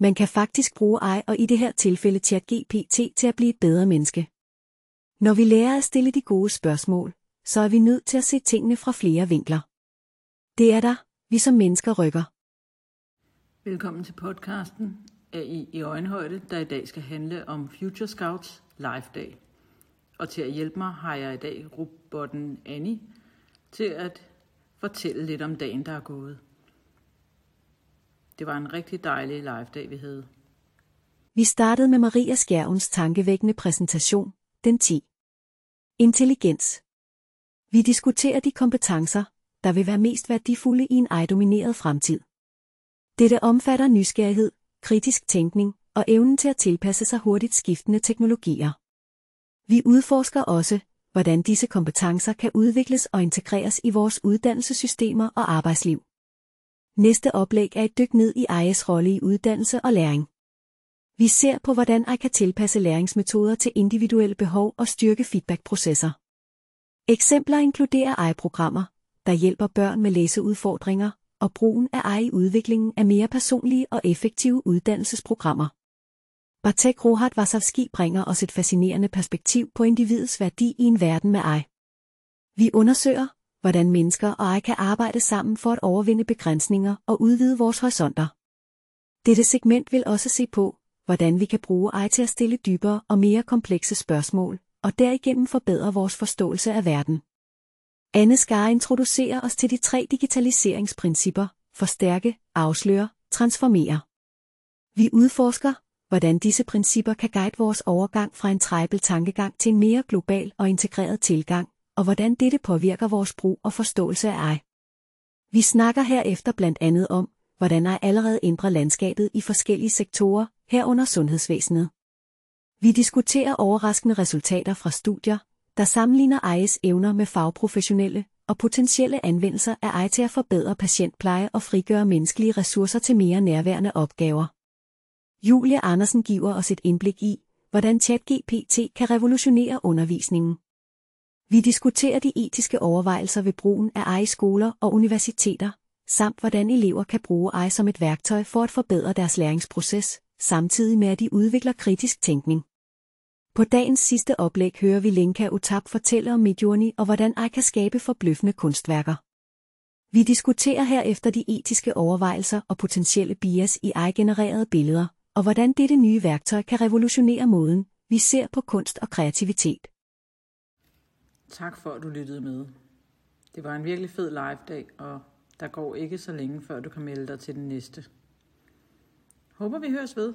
Man kan faktisk bruge AI og i det her tilfælde ChatGPT til at blive et bedre menneske. Når vi lærer at stille de gode spørgsmål, så er vi nødt til at se tingene fra flere vinkler. Det er der, vi som mennesker rykker. Velkommen til podcasten AI i øjenhøjde, der i dag skal handle om Future Scouts Live Day. Og til at hjælpe mig har jeg i dag robotten Annie til at fortælle lidt om dagen, der er gået. Det var en rigtig dejlig live dag, vi havde. Vi startede med Maria Skjærvens tankevækkende præsentation, den 10. Intelligens. Vi diskuterer de kompetencer, der vil være mest værdifulde i en ejdomineret fremtid. Dette omfatter nysgerrighed, kritisk tænkning og evnen til at tilpasse sig hurtigt skiftende teknologier. Vi udforsker også, hvordan disse kompetencer kan udvikles og integreres i vores uddannelsessystemer og arbejdsliv. Næste oplæg er et dyk ned i ejes rolle i uddannelse og læring. Vi ser på, hvordan AI kan tilpasse læringsmetoder til individuelle behov og styrke feedbackprocesser. Eksempler inkluderer AI-programmer, der hjælper børn med læseudfordringer, og brugen af AI i udviklingen af mere personlige og effektive uddannelsesprogrammer. Bartek Rohat Vasavski bringer os et fascinerende perspektiv på individets værdi i en verden med AI. Vi undersøger, hvordan mennesker og AI kan arbejde sammen for at overvinde begrænsninger og udvide vores horisonter. Dette segment vil også se på, hvordan vi kan bruge AI til at stille dybere og mere komplekse spørgsmål, og derigennem forbedre vores forståelse af verden. Anne Skar introducerer os til de tre digitaliseringsprincipper, forstærke, afsløre, transformere. Vi udforsker, hvordan disse principper kan guide vores overgang fra en tribal tankegang til en mere global og integreret tilgang, og hvordan dette påvirker vores brug og forståelse af AI. Vi snakker herefter blandt andet om, hvordan AI allerede ændrer landskabet i forskellige sektorer, herunder sundhedsvæsenet. Vi diskuterer overraskende resultater fra studier, der sammenligner AI's evner med fagprofessionelle og potentielle anvendelser af AI til at forbedre patientpleje og frigøre menneskelige ressourcer til mere nærværende opgaver. Julie Andersen giver os et indblik i, hvordan ChatGPT kan revolutionere undervisningen. Vi diskuterer de etiske overvejelser ved brugen af AI i skoler og universiteter, samt hvordan elever kan bruge AI som et værktøj for at forbedre deres læringsproces, samtidig med at de udvikler kritisk tænkning. På dagens sidste oplæg hører vi Lenka Utap fortælle om Midjourney og hvordan AI kan skabe forbløffende kunstværker. Vi diskuterer herefter de etiske overvejelser og potentielle bias i AI-genererede billeder, og hvordan dette nye værktøj kan revolutionere måden, vi ser på kunst og kreativitet. Tak for, at du lyttede med. Det var en virkelig fed live-dag, og der går ikke så længe, før du kan melde dig til den næste. Håber vi høres ved.